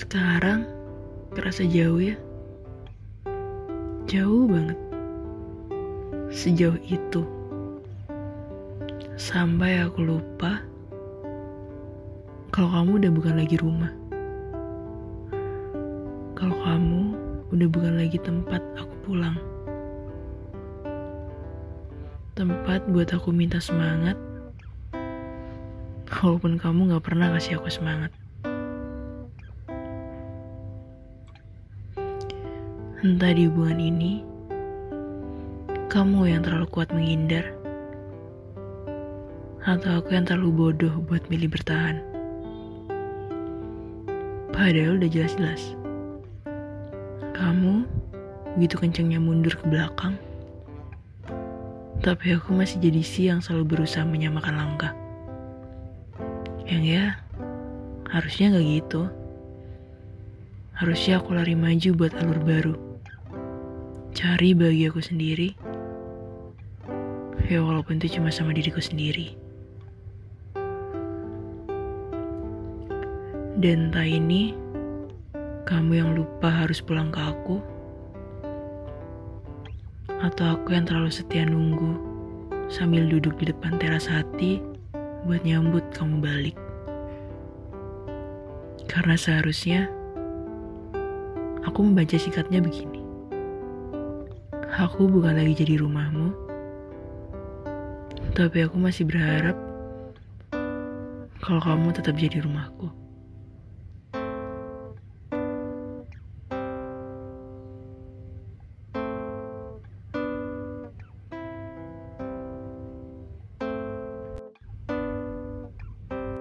Sekarang kerasa jauh ya. Jauh banget. Sejauh itu. Sampai aku lupa kalau kamu udah bukan lagi rumah. Kalau kamu udah bukan lagi tempat aku pulang. Tempat buat aku minta semangat. Walaupun kamu gak pernah kasih aku semangat. Entah di hubungan ini, kamu yang terlalu kuat menghindar, atau aku yang terlalu bodoh buat milih bertahan. Padahal udah jelas-jelas, kamu begitu kencengnya mundur ke belakang, tapi aku masih jadi si yang selalu berusaha menyamakan langkah. Yang ya, harusnya gak gitu. Harusnya aku lari maju buat alur baru cari bagi aku sendiri. Ya walaupun itu cuma sama diriku sendiri. Dan entah ini, kamu yang lupa harus pulang ke aku, atau aku yang terlalu setia nunggu sambil duduk di depan teras hati buat nyambut kamu balik. Karena seharusnya aku membaca sikatnya begini. Aku bukan lagi jadi rumahmu, tapi aku masih berharap kalau kamu tetap jadi rumahku.